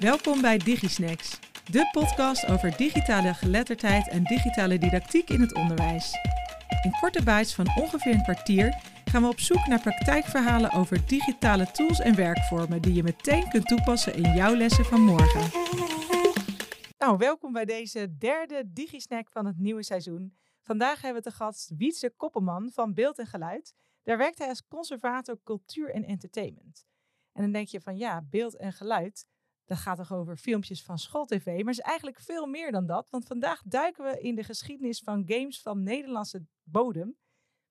Welkom bij DigiSnacks, de podcast over digitale geletterdheid en digitale didactiek in het onderwijs. In korte bites van ongeveer een kwartier gaan we op zoek naar praktijkverhalen over digitale tools en werkvormen die je meteen kunt toepassen in jouw lessen van morgen. Nou, welkom bij deze derde DigiSnack van het nieuwe seizoen. Vandaag hebben we te gast Wietse Koppelman van Beeld en Geluid. Daar werkt hij als conservator cultuur en entertainment. En dan denk je van ja, beeld en geluid, dat gaat toch over filmpjes van schooltv. Maar is eigenlijk veel meer dan dat. Want vandaag duiken we in de geschiedenis van games van Nederlandse bodem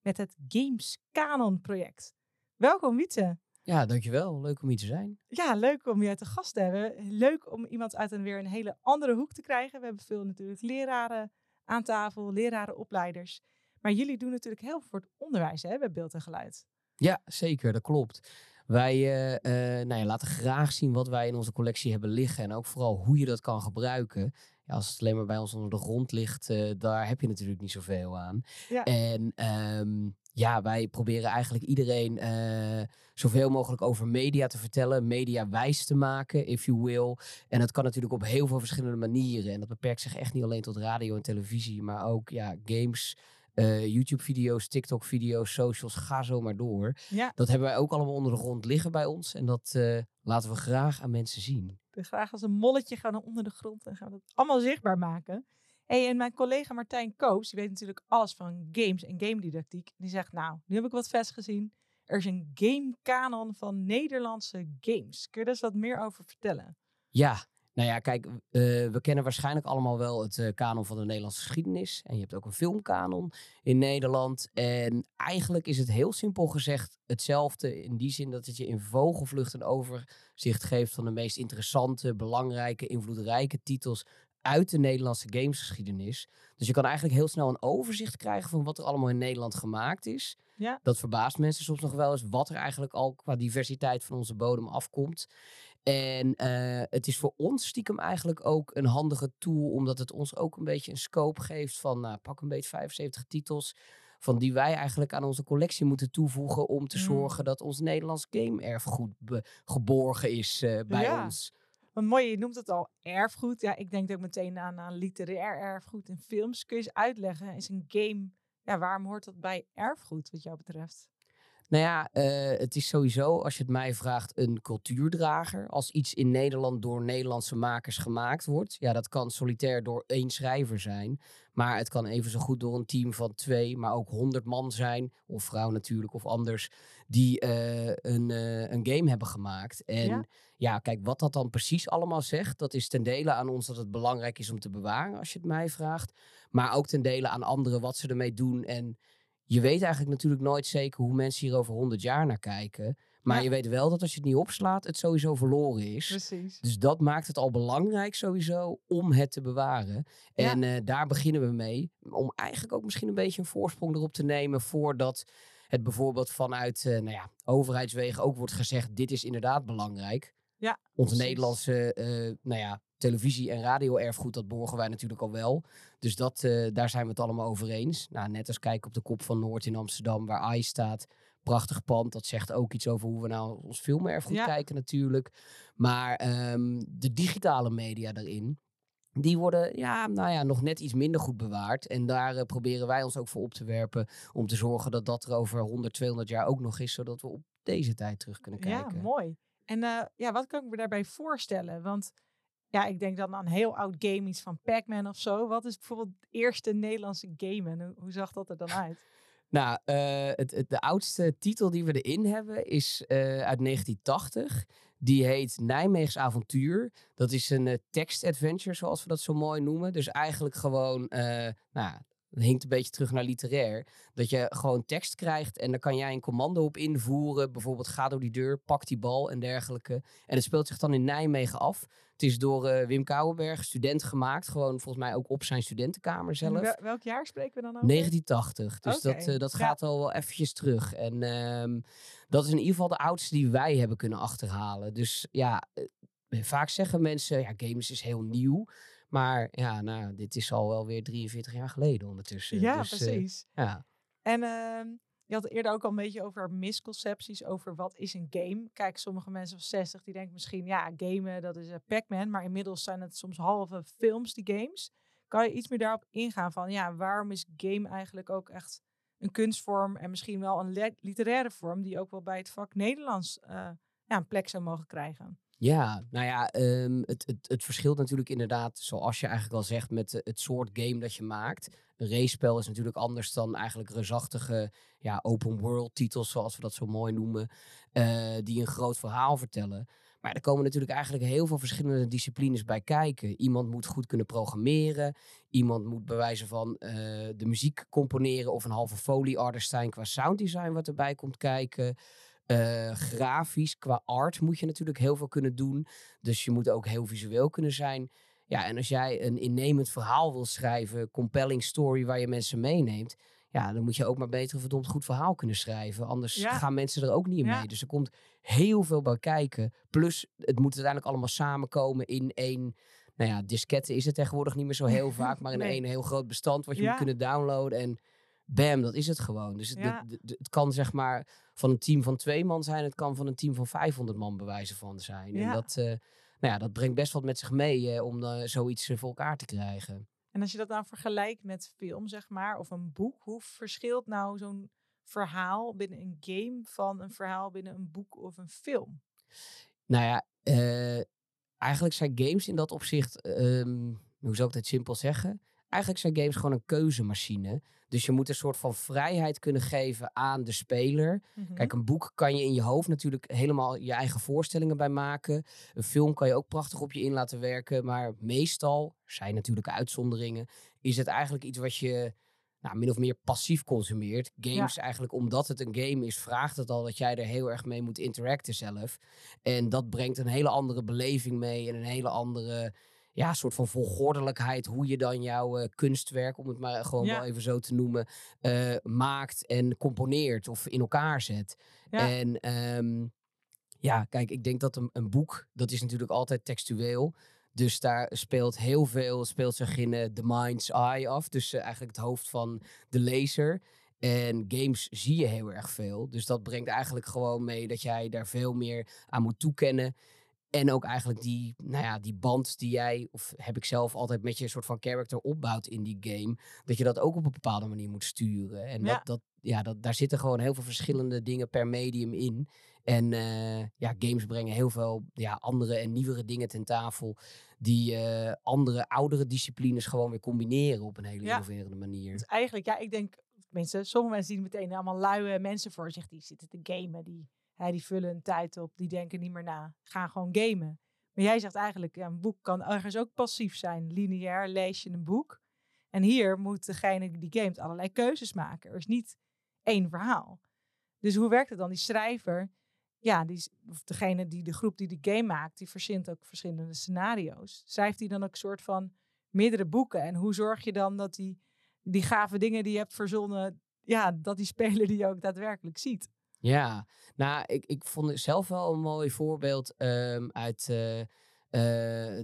met het Games Canon project. Welkom Wietse. Ja, dankjewel. Leuk om hier te zijn. Ja, leuk om je te gast te hebben. Leuk om iemand uit een weer een hele andere hoek te krijgen. We hebben veel natuurlijk leraren aan tafel, lerarenopleiders. Maar jullie doen natuurlijk heel veel voor het onderwijs hè, bij beeld en geluid. Ja, zeker. Dat klopt. Wij uh, uh, nou ja, laten graag zien wat wij in onze collectie hebben liggen. En ook vooral hoe je dat kan gebruiken. Ja, als het alleen maar bij ons onder de grond ligt, uh, daar heb je natuurlijk niet zoveel aan. Ja. En um, ja, wij proberen eigenlijk iedereen zoveel mogelijk over media te vertellen. Media wijs te maken, if you will. En dat kan natuurlijk op heel veel verschillende manieren. En dat beperkt zich echt niet alleen tot radio en televisie, maar ook ja, games. Uh, YouTube-video's, TikTok-video's, socials, ga zo maar door. Ja. Dat hebben wij ook allemaal onder de grond liggen bij ons. En dat uh, laten we graag aan mensen zien. Graag als een molletje gaan we onder de grond en gaan we dat allemaal zichtbaar maken. Hey, en mijn collega Martijn Koops, die weet natuurlijk alles van games en game didactiek. Die zegt, nou, nu heb ik wat vast gezien. Er is een game canon van Nederlandse games. Kun je daar eens wat meer over vertellen? Ja, nou ja, kijk, uh, we kennen waarschijnlijk allemaal wel het uh, kanon van de Nederlandse geschiedenis. En je hebt ook een filmkanon in Nederland. En eigenlijk is het heel simpel gezegd hetzelfde. In die zin dat het je in vogelvlucht een overzicht geeft van de meest interessante, belangrijke, invloedrijke titels uit de Nederlandse gamesgeschiedenis. Dus je kan eigenlijk heel snel een overzicht krijgen van wat er allemaal in Nederland gemaakt is. Ja. Dat verbaast mensen soms nog wel eens wat er eigenlijk al qua diversiteit van onze bodem afkomt. En uh, het is voor ons stiekem eigenlijk ook een handige tool, omdat het ons ook een beetje een scope geeft van nou, pak een beetje 75 titels. Van die wij eigenlijk aan onze collectie moeten toevoegen om te mm. zorgen dat ons Nederlands game erfgoed geborgen is uh, bij ja. ons. Wat mooi, je noemt het al erfgoed. Ja, ik denk ook meteen aan, aan literair erfgoed en films. Kun je eens uitleggen, is een game, ja, waarom hoort dat bij erfgoed wat jou betreft? Nou ja, uh, het is sowieso, als je het mij vraagt, een cultuurdrager. Als iets in Nederland door Nederlandse makers gemaakt wordt. Ja, dat kan solitair door één schrijver zijn. Maar het kan even zo goed door een team van twee, maar ook honderd man zijn. Of vrouw natuurlijk, of anders. Die uh, een, uh, een game hebben gemaakt. En ja? ja, kijk, wat dat dan precies allemaal zegt. Dat is ten dele aan ons dat het belangrijk is om te bewaren, als je het mij vraagt. Maar ook ten dele aan anderen wat ze ermee doen. En je weet eigenlijk natuurlijk nooit zeker hoe mensen hier over 100 jaar naar kijken. Maar je weet wel dat als je het niet opslaat, het sowieso verloren is. Precies. Dus dat maakt het al belangrijk sowieso om het te bewaren. En ja. uh, daar beginnen we mee. Om eigenlijk ook misschien een beetje een voorsprong erop te nemen voordat het bijvoorbeeld vanuit uh, nou ja, overheidswegen ook wordt gezegd: dit is inderdaad belangrijk. Ja, Onze. Nederlandse uh, nou ja, televisie- en radio-erfgoed, dat borgen wij natuurlijk al wel. Dus dat, uh, daar zijn we het allemaal over eens. Nou, net als kijken op de kop van Noord in Amsterdam, waar AI staat. Prachtig pand, dat zegt ook iets over hoe we nou ons filmerfgoed ja. kijken natuurlijk. Maar um, de digitale media daarin, die worden ja, nou ja, nog net iets minder goed bewaard. En daar uh, proberen wij ons ook voor op te werpen. Om te zorgen dat dat er over 100, 200 jaar ook nog is. Zodat we op deze tijd terug kunnen kijken. Ja, mooi. En uh, ja, wat kan ik me daarbij voorstellen? Want ja, ik denk dan aan heel oud game, iets van Pac-Man of zo. Wat is bijvoorbeeld het eerste Nederlandse game en hoe zag dat er dan uit? Nou, uh, het, de oudste titel die we erin hebben is uh, uit 1980. Die heet Nijmeegs Avontuur. Dat is een uh, tekst-adventure, zoals we dat zo mooi noemen. Dus eigenlijk gewoon, nou, dat hinkt een beetje terug naar literair. Dat je gewoon tekst krijgt en dan kan jij een commando op invoeren. Bijvoorbeeld ga door die deur, pak die bal en dergelijke. En het speelt zich dan in Nijmegen af. Het is door uh, Wim Kouwenberg, student gemaakt. Gewoon volgens mij ook op zijn studentenkamer zelf. Wel, welk jaar spreken we dan over? 1980. Dus okay. dat, uh, dat gaat al wel eventjes terug. En um, dat is in ieder geval de oudste die wij hebben kunnen achterhalen. Dus ja, uh, vaak zeggen mensen, ja, games is heel nieuw. Maar ja, nou, dit is al wel weer 43 jaar geleden ondertussen. Ja, dus, precies. ja. En uh, je had het eerder ook al een beetje over misconcepties over wat is een game. Kijk, sommige mensen van 60 die denken misschien, ja, gamen dat is een Pac-Man, maar inmiddels zijn het soms halve films, die games. Kan je iets meer daarop ingaan van, ja, waarom is game eigenlijk ook echt een kunstvorm en misschien wel een literaire vorm die ook wel bij het vak Nederlands uh, ja, een plek zou mogen krijgen? Ja, nou ja, um, het, het, het verschilt natuurlijk inderdaad, zoals je eigenlijk al zegt, met het soort game dat je maakt. Een race-spel is natuurlijk anders dan eigenlijk reusachtige ja, open world titels, zoals we dat zo mooi noemen, uh, die een groot verhaal vertellen. Maar er komen natuurlijk eigenlijk heel veel verschillende disciplines bij kijken. Iemand moet goed kunnen programmeren. Iemand moet bij wijze van uh, de muziek componeren of een halve folie artist zijn qua sounddesign wat erbij komt kijken. Uh, grafisch, qua art moet je natuurlijk heel veel kunnen doen. Dus je moet ook heel visueel kunnen zijn. Ja, en als jij een innemend verhaal wil schrijven, compelling story waar je mensen meeneemt, ja, dan moet je ook maar beter een verdomd goed verhaal kunnen schrijven. Anders gaan mensen er ook niet mee. Dus er komt heel veel bij kijken. Plus, het moet uiteindelijk allemaal samenkomen in één. Nou ja, disketten is het tegenwoordig niet meer zo heel vaak, maar in één heel groot bestand wat je moet kunnen downloaden. En bam, dat is het gewoon. Dus het, het, kan zeg maar van een team van twee man zijn, het kan van een team van 500 man bewijzen van zijn. En dat, uh, nou ja, dat brengt best wat met zich mee uh, om uh, zoiets voor elkaar te krijgen. En als je dat dan vergelijkt met film, zeg maar, of een boek, hoe verschilt nou zo'n verhaal binnen een game van een verhaal binnen een boek of een film? Nou ja, eigenlijk zijn games in dat opzicht, um, hoe zou ik het simpel zeggen? Eigenlijk zijn games gewoon een keuzemachine. Dus je moet een soort van vrijheid kunnen geven aan de speler. Mhm. Kijk, een boek kan je in je hoofd natuurlijk helemaal je eigen voorstellingen bij maken. Een film kan je ook prachtig op je in laten werken. Maar meestal, er zijn natuurlijk uitzonderingen, is het eigenlijk iets wat je nou, min of meer passief consumeert. Games eigenlijk, omdat het een game is, vraagt het al dat jij er heel erg mee moet interacten zelf. En dat brengt een hele andere beleving mee en een hele andere ja, soort van volgordelijkheid hoe je dan jouw uh, kunstwerk, om het maar gewoon wel even zo te noemen, uh, maakt en componeert of in elkaar zet. En um, ja, kijk, ik denk dat een, een, boek, dat is natuurlijk altijd textueel. Dus daar speelt heel veel, speelt zich in uh, the mind's eye af. Dus eigenlijk het hoofd van de lezer. En games zie je heel erg veel. Dus dat brengt eigenlijk gewoon mee dat jij daar veel meer aan moet toekennen. En ook eigenlijk die, nou ja, die band die jij, of heb ik zelf altijd met je een soort van character opbouwt in die game. Dat je dat ook op een bepaalde manier moet sturen. En ja. Dat, dat, ja, dat, daar zitten gewoon heel veel verschillende dingen per medium in. En uh, ja, games brengen heel veel ja, andere en nieuwere dingen ten tafel. Die uh, andere, oudere disciplines gewoon weer combineren op een hele ja. innoverende manier. Dus eigenlijk, ja, ik denk, mensen, sommige mensen die meteen allemaal luie mensen voor zich die zitten te gamen. Die die vullen een tijd op, die denken niet meer na. Gaan gewoon gamen. Maar jij zegt eigenlijk, een boek kan ergens ook passief zijn. Lineair lees je een boek. En hier moet degene die gamet allerlei keuzes maken. Er is niet één verhaal. Dus hoe werkt het dan? Die schrijver, ja, die, of degene die de groep die de game maakt, die verzint ook verschillende scenario's. Schrijft hij dan ook een soort van meerdere boeken? En hoe zorg je dan dat die, die gave dingen die je hebt verzonnen, ja, dat die speler die ook daadwerkelijk ziet? Ja, nou, ik, ik vond zelf wel een mooi voorbeeld um, uit uh, uh,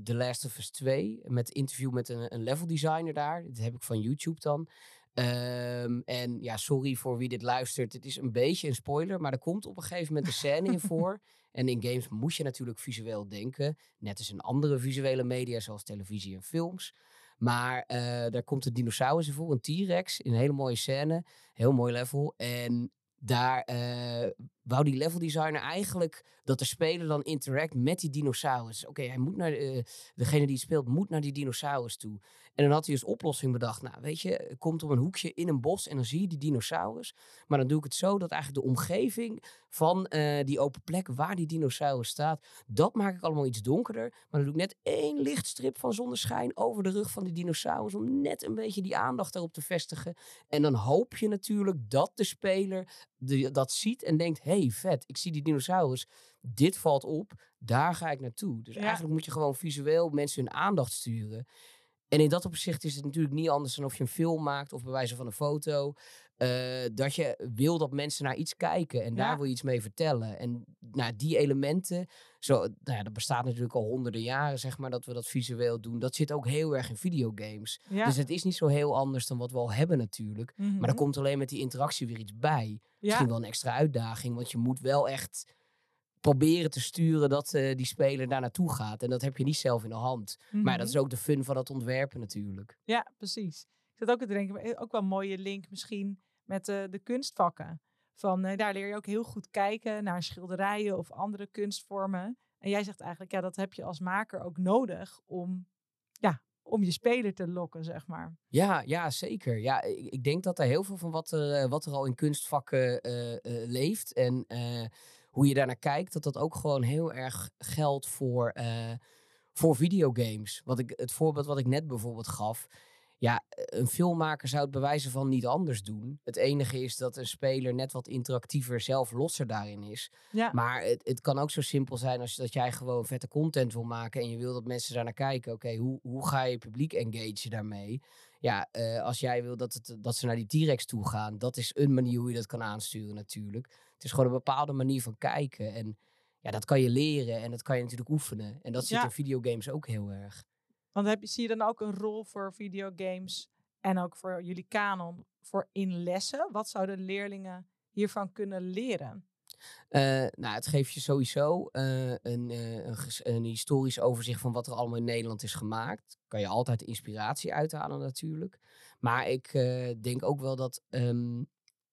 The Last of Us 2. Met interview met een, een level designer daar. Dat heb ik van YouTube dan. Um, en ja, sorry voor wie dit luistert. Het is een beetje een spoiler, maar er komt op een gegeven moment een scène in voor. En in games moet je natuurlijk visueel denken. Net als in andere visuele media, zoals televisie en films. Maar uh, daar komt een dinosaurus in voor, een T-Rex, in een hele mooie scène. Heel mooi level. En daar uh, wou die level designer eigenlijk dat de speler dan interact met die dinosaurus. Oké, hij moet naar de, uh, degene die het speelt moet naar die dinosaurus toe. En dan had hij dus oplossing bedacht. Nou, weet je, komt op een hoekje in een bos en dan zie je die dinosaurus. Maar dan doe ik het zo dat eigenlijk de omgeving van uh, die open plek waar die dinosaurus staat, dat maak ik allemaal iets donkerder. Maar dan doe ik net één lichtstrip van zonneschijn over de rug van die dinosaurus om net een beetje die aandacht daarop te vestigen. En dan hoop je natuurlijk dat de speler de, dat ziet en denkt, hey, vet, ik zie die dinosaurus. Dit valt op, daar ga ik naartoe. Dus eigenlijk moet je gewoon visueel mensen hun aandacht sturen. En in dat opzicht is het natuurlijk niet anders dan of je een film maakt of bij wijze van een foto. eh, dat je wil dat mensen naar iets kijken en daar wil je iets mee vertellen. En nou, die elementen, zo, nou ja, dat bestaat natuurlijk al honderden jaren, zeg maar, dat we dat visueel doen. Dat zit ook heel erg in videogames. Ja. Dus het is niet zo heel anders dan wat we al hebben natuurlijk. Maar Mhm. er komt alleen met die interactie weer iets bij. Misschien wel een extra uitdaging, want je moet wel echt proberen te sturen dat eh, die speler daar naartoe gaat. En dat heb je niet zelf in de hand. Maar dat is Mhm. ook de fun van het ontwerpen natuurlijk. Ja, precies. Ik zat ook te denken, eh, ook wel een mooie link misschien met eh, de kunstvakken. Van, daar leer je ook heel goed kijken naar schilderijen of andere kunstvormen. En jij zegt eigenlijk, ja, dat heb je als maker ook nodig om, ja, om je speler te lokken, zeg maar. Ja, ja zeker. Ja, ik, ik denk dat er heel veel van wat er, wat er al in kunstvakken leeft en hoe je daarnaar kijkt, dat dat ook gewoon heel erg geldt voor, eh, voor videogames. Wat ik, het voorbeeld wat ik net bijvoorbeeld gaf. Ja, een filmmaker zou het bewijzen van niet anders doen. Het enige is dat een speler net wat interactiever, zelf losser daarin is. Ja, Maar het, het kan ook zo simpel zijn als dat jij gewoon vette content wil maken en je wil dat mensen daar naar kijken. Oké, hoe, hoe ga je publiek engagen daarmee? Ja, eh, als jij wil dat, het, dat ze naar die T-Rex toe gaan, dat is een manier hoe je dat kan aansturen natuurlijk. Het is gewoon een bepaalde manier van kijken. En ja, dat kan je leren en dat kan je natuurlijk oefenen. En dat zit Ja. in videogames ook heel erg. want heb je, zie je dan ook een rol voor videogames en ook voor jullie kanon voor in lessen? Wat zouden leerlingen hiervan kunnen leren? Eh, nou, het geeft je sowieso eh, een, eh, een, historisch overzicht van wat er allemaal in Nederland is gemaakt. Kan je altijd inspiratie uithalen natuurlijk. Maar ik denk ook wel dat ehm,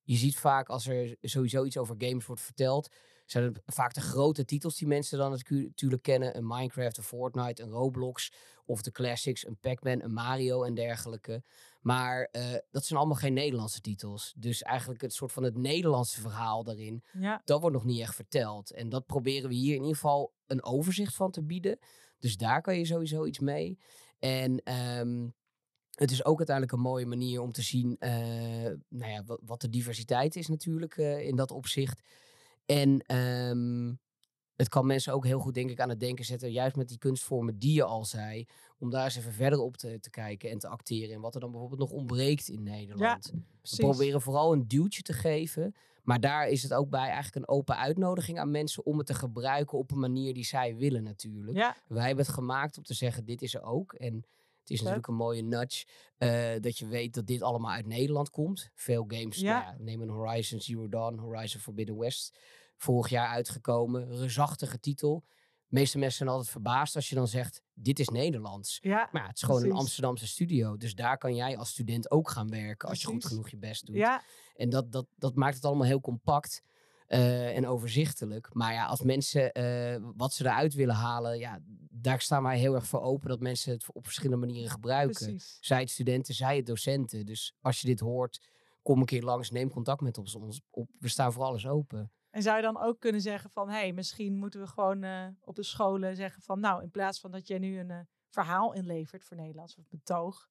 je ziet vaak als er sowieso iets over games wordt verteld, zijn het vaak de grote titels die mensen dan natuurlijk kennen. Een Minecraft, een Fortnite, een Roblox of de classics, een Pac-Man, een Mario en dergelijke. Maar eh, dat zijn allemaal geen Nederlandse titels. Dus eigenlijk het soort van het Nederlandse verhaal daarin Ja, dat wordt nog niet echt verteld. En dat proberen we hier in ieder geval een overzicht van te bieden. Dus daar kan je sowieso iets mee. En ehm, het is ook uiteindelijk een mooie manier om te zien eh, nou ja, wat, de diversiteit is natuurlijk eh, in dat opzicht. En ehm, het kan mensen ook heel goed, denk ik, aan het denken zetten. Juist met die kunstvormen die je al zei. Om daar eens even verder op te, te kijken en te acteren. En wat er dan bijvoorbeeld nog ontbreekt in Nederland. We proberen vooral een duwtje te geven. Maar daar is het ook bij eigenlijk een open uitnodiging aan mensen om het te gebruiken op een manier die zij willen natuurlijk. Ja, Wij hebben het gemaakt om te zeggen, dit is er ook. En het is natuurlijk een mooie nudge eh, dat je weet dat dit allemaal uit Nederland komt. Veel games, Ja. nou ja, neem een Horizon Zero Dawn, Horizon Forbidden West. Vorig jaar uitgekomen, reusachtige titel. De meeste mensen zijn altijd verbaasd als je dan zegt, dit is Nederlands. ja, Maar ja, het is gewoon een. Amsterdamse studio. Dus daar kan jij als student ook gaan werken als je goed genoeg je best doet. ja, En dat, dat, dat maakt het allemaal heel compact eh, en overzichtelijk. Maar ja, als mensen eh, wat ze eruit willen halen, ja, daar staan wij heel erg voor open dat mensen het op verschillende manieren gebruiken. precies. Zij het studenten, zij het docenten. Dus als je dit hoort, kom een keer langs, neem contact met ons. ons op, we staan voor alles open. En zou je dan ook kunnen zeggen van, hé, hey, misschien moeten we gewoon eh, op de scholen zeggen van, nou, in plaats van dat jij nu een eh, verhaal inlevert voor Nederlands of betoog,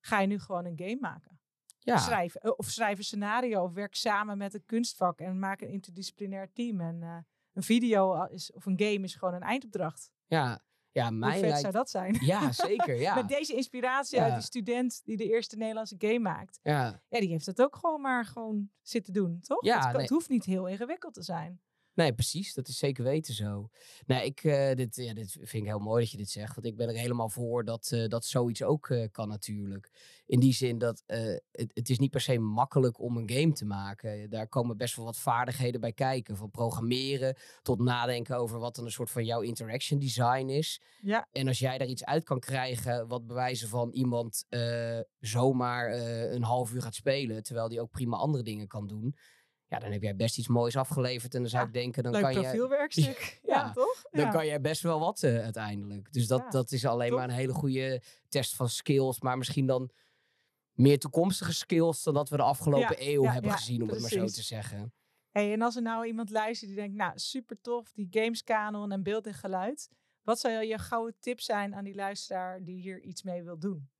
ga je nu gewoon een game maken. Ja, Schrijf, eh, of schrijf een scenario of werk samen met een kunstvak en maak een interdisciplinair team. En een video is, of een game is gewoon een eindopdracht. ja, ja Hoe mij vet lijkt... zou dat zijn? Ja, zeker. Ja. Met deze inspiratie Ja. uit die student die de eerste Nederlandse game maakt. ja. Ja, die heeft het ook gewoon maar gewoon zitten doen, toch? Ja, het, kan- nee. het hoeft niet heel ingewikkeld te zijn. Nee, precies. Dat is zeker weten zo. Nee, ik, eh, dit, ja, dit vind ik heel mooi dat je dit zegt. Want ik ben er helemaal voor dat, eh, dat zoiets ook eh, kan natuurlijk. In die zin dat het, het is niet per se makkelijk om een game te maken. Daar komen best wel wat vaardigheden bij kijken. Van programmeren tot nadenken over wat dan een soort van jouw interaction design is. Ja, En als jij daar iets uit kan krijgen wat bewijzen van iemand zomaar een half uur gaat spelen. Terwijl die ook prima andere dingen kan doen. Ja, dan heb jij best iets moois afgeleverd. En dan zou Ja, ik denken, dan leuk kan je profielwerkstuk. ja, Ja, toch? dan kan jij best wel wat eh, uiteindelijk. Dus dat, dat is alleen top. maar een hele goede test van skills. Maar misschien dan meer toekomstige skills dan dat we de afgelopen eeuw hebben gezien, om het maar zo te zeggen. Hey, en als er nou iemand luistert die denkt, nou super tof, die gameskanon en beeld en geluid. Wat zou je gouden tip zijn aan die luisteraar die hier iets mee wil doen?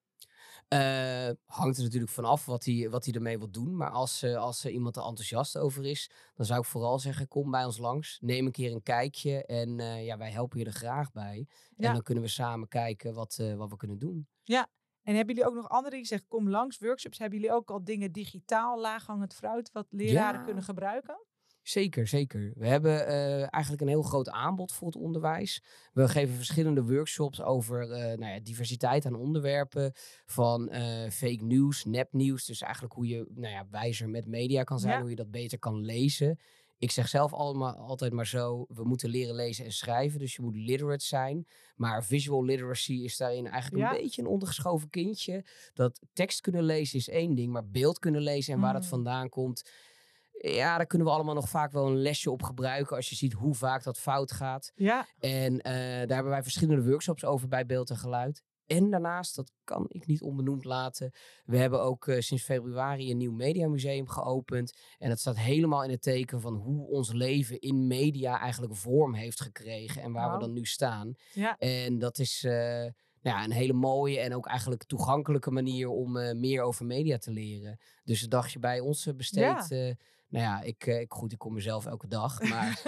Eh, hangt er natuurlijk vanaf wat hij, wat hij ermee wil doen. Maar als, eh, als er iemand er enthousiast over is, dan zou ik vooral zeggen: kom bij ons langs. Neem een keer een kijkje. En eh, ja, wij helpen je er graag bij. Ja. En dan kunnen we samen kijken wat, wat we kunnen doen. En hebben jullie ook nog andere die zeggen, kom langs, workshops. Hebben jullie ook al dingen digitaal, laaghangend fruit, wat leraren Ja. kunnen gebruiken? Zeker, zeker. We hebben eh, eigenlijk een heel groot aanbod voor het onderwijs. We geven verschillende workshops over eh, nou ja, diversiteit aan onderwerpen. Van eh, fake news, nepnieuws. Dus eigenlijk hoe je nou ja, wijzer met media kan zijn. Ja. Hoe je dat beter kan lezen. Ik zeg zelf allemaal, altijd maar zo, we moeten leren lezen en schrijven. Dus je moet literate zijn. Maar visual literacy is daarin eigenlijk Ja. een beetje een ondergeschoven kindje. Dat tekst kunnen lezen is één ding, maar beeld kunnen lezen en waar dat Mm. vandaan komt... Ja, daar kunnen we allemaal nog vaak wel een lesje op gebruiken als je ziet hoe vaak dat fout gaat. Ja, En eh, daar hebben wij verschillende workshops over bij beeld en geluid. En daarnaast, dat kan ik niet onbenoemd laten, we hebben ook eh, sinds februari een nieuw mediamuseum geopend. En dat staat helemaal in het teken van hoe ons leven in media eigenlijk vorm heeft gekregen en waar we dan nu staan. ja. En dat is eh, nou ja, een hele mooie en ook eigenlijk toegankelijke manier om meer over media te leren. Dus een dagje bij ons besteed. Nou ja, ik, eh, ik, goed, ik kom mezelf elke dag. Maar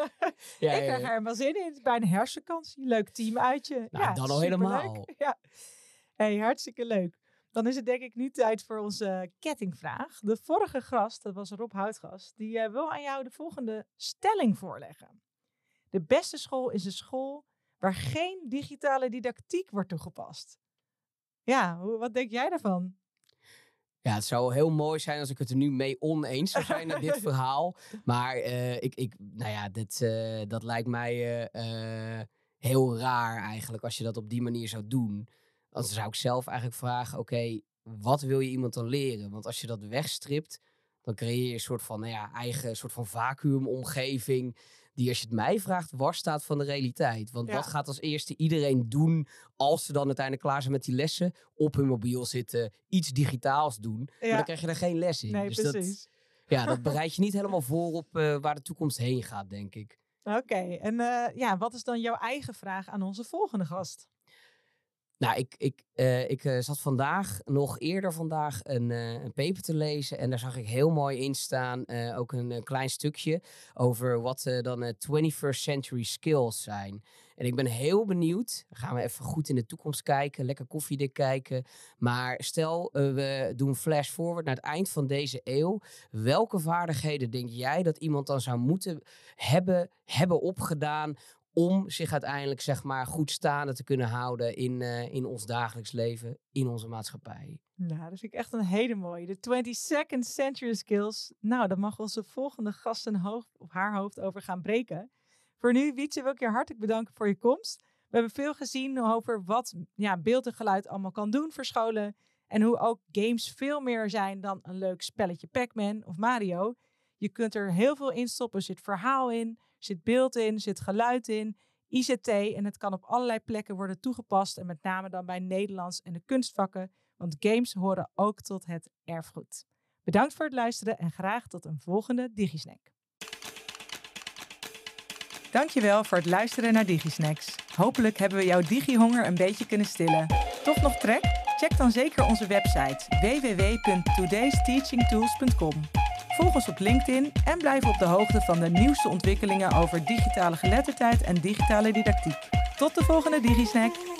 ja, ik krijg er helemaal zin in. Het is bijna herfstvakantie. Leuk team uitje. Nou, ja, dan al helemaal. Ja. Hey, hartstikke leuk. Dan is het denk ik nu tijd voor onze kettingvraag. De vorige gast, dat was Rob Houtgast, die eh, wil aan jou de volgende stelling voorleggen. De beste school is een school waar geen digitale didactiek wordt toegepast. Ja, wat denk jij daarvan? Ja, het zou heel mooi zijn als ik het er nu mee oneens zou zijn met dit verhaal. Maar eh, ik, ik, nou ja, dit, eh, dat lijkt mij eh, heel raar eigenlijk als je dat op die manier zou doen. Dan zou ik zelf eigenlijk vragen, oké, wat wil je iemand dan leren? Want als je dat wegstript, dan creëer je een soort van, nou ja, eigen soort van vacuümomgeving. Die als je het mij vraagt, wars staat van de realiteit. Want Ja. wat gaat als eerste iedereen doen als ze dan uiteindelijk klaar zijn met die lessen? Op hun mobiel zitten, iets digitaals doen. Maar dan krijg je er geen les in. Nee, dus dat, precies. ja, dat bereid je niet helemaal voor op eh, waar de toekomst heen gaat, denk ik. Oké, en eh, ja, wat is dan jouw eigen vraag aan onze volgende gast? Nou, ik, ik, eh, ik eh, zat vandaag, nog eerder vandaag, een, eh, een paper te lezen. En daar zag ik heel mooi in staan, ook een, klein stukje, over wat dan eh 21st century skills zijn. En ik ben heel benieuwd, gaan we even goed in de toekomst kijken, lekker koffiedik kijken. Maar stel, we doen flash forward naar het eind van deze eeuw. Welke vaardigheden denk jij dat iemand dan zou moeten hebben, hebben opgedaan om zich uiteindelijk zeg maar goed staande te kunnen houden in, eh, in ons dagelijks leven, in onze maatschappij. Nou, dat vind ik echt een hele mooie. De 22nd Century Skills. Nou, daar mag onze volgende gast een hoofd, op haar hoofd over gaan breken. Voor nu, Wietse, wil ik je hartelijk bedanken voor je komst. We hebben veel gezien over wat ja, beeld en geluid allemaal kan doen voor scholen. En hoe ook games veel meer zijn dan een leuk spelletje Pac-Man of Mario. Je kunt er heel veel in stoppen. Er zit verhaal in, zit beeld in, zit geluid in, ICT. En het kan op allerlei plekken worden toegepast. En met name dan bij Nederlands en de kunstvakken. Want games horen ook tot het erfgoed. Bedankt voor het luisteren en graag tot een volgende DigiSnack. Dankjewel voor het luisteren naar DigiSnacks. Hopelijk hebben we jouw digihonger een beetje kunnen stillen. Toch nog trek? Check dan zeker onze website www.todaysteachingtools.com. Volg ons op LinkedIn en blijf op de hoogte van de nieuwste ontwikkelingen over digitale geletterdheid en digitale didactiek. Tot de volgende DigiSnack!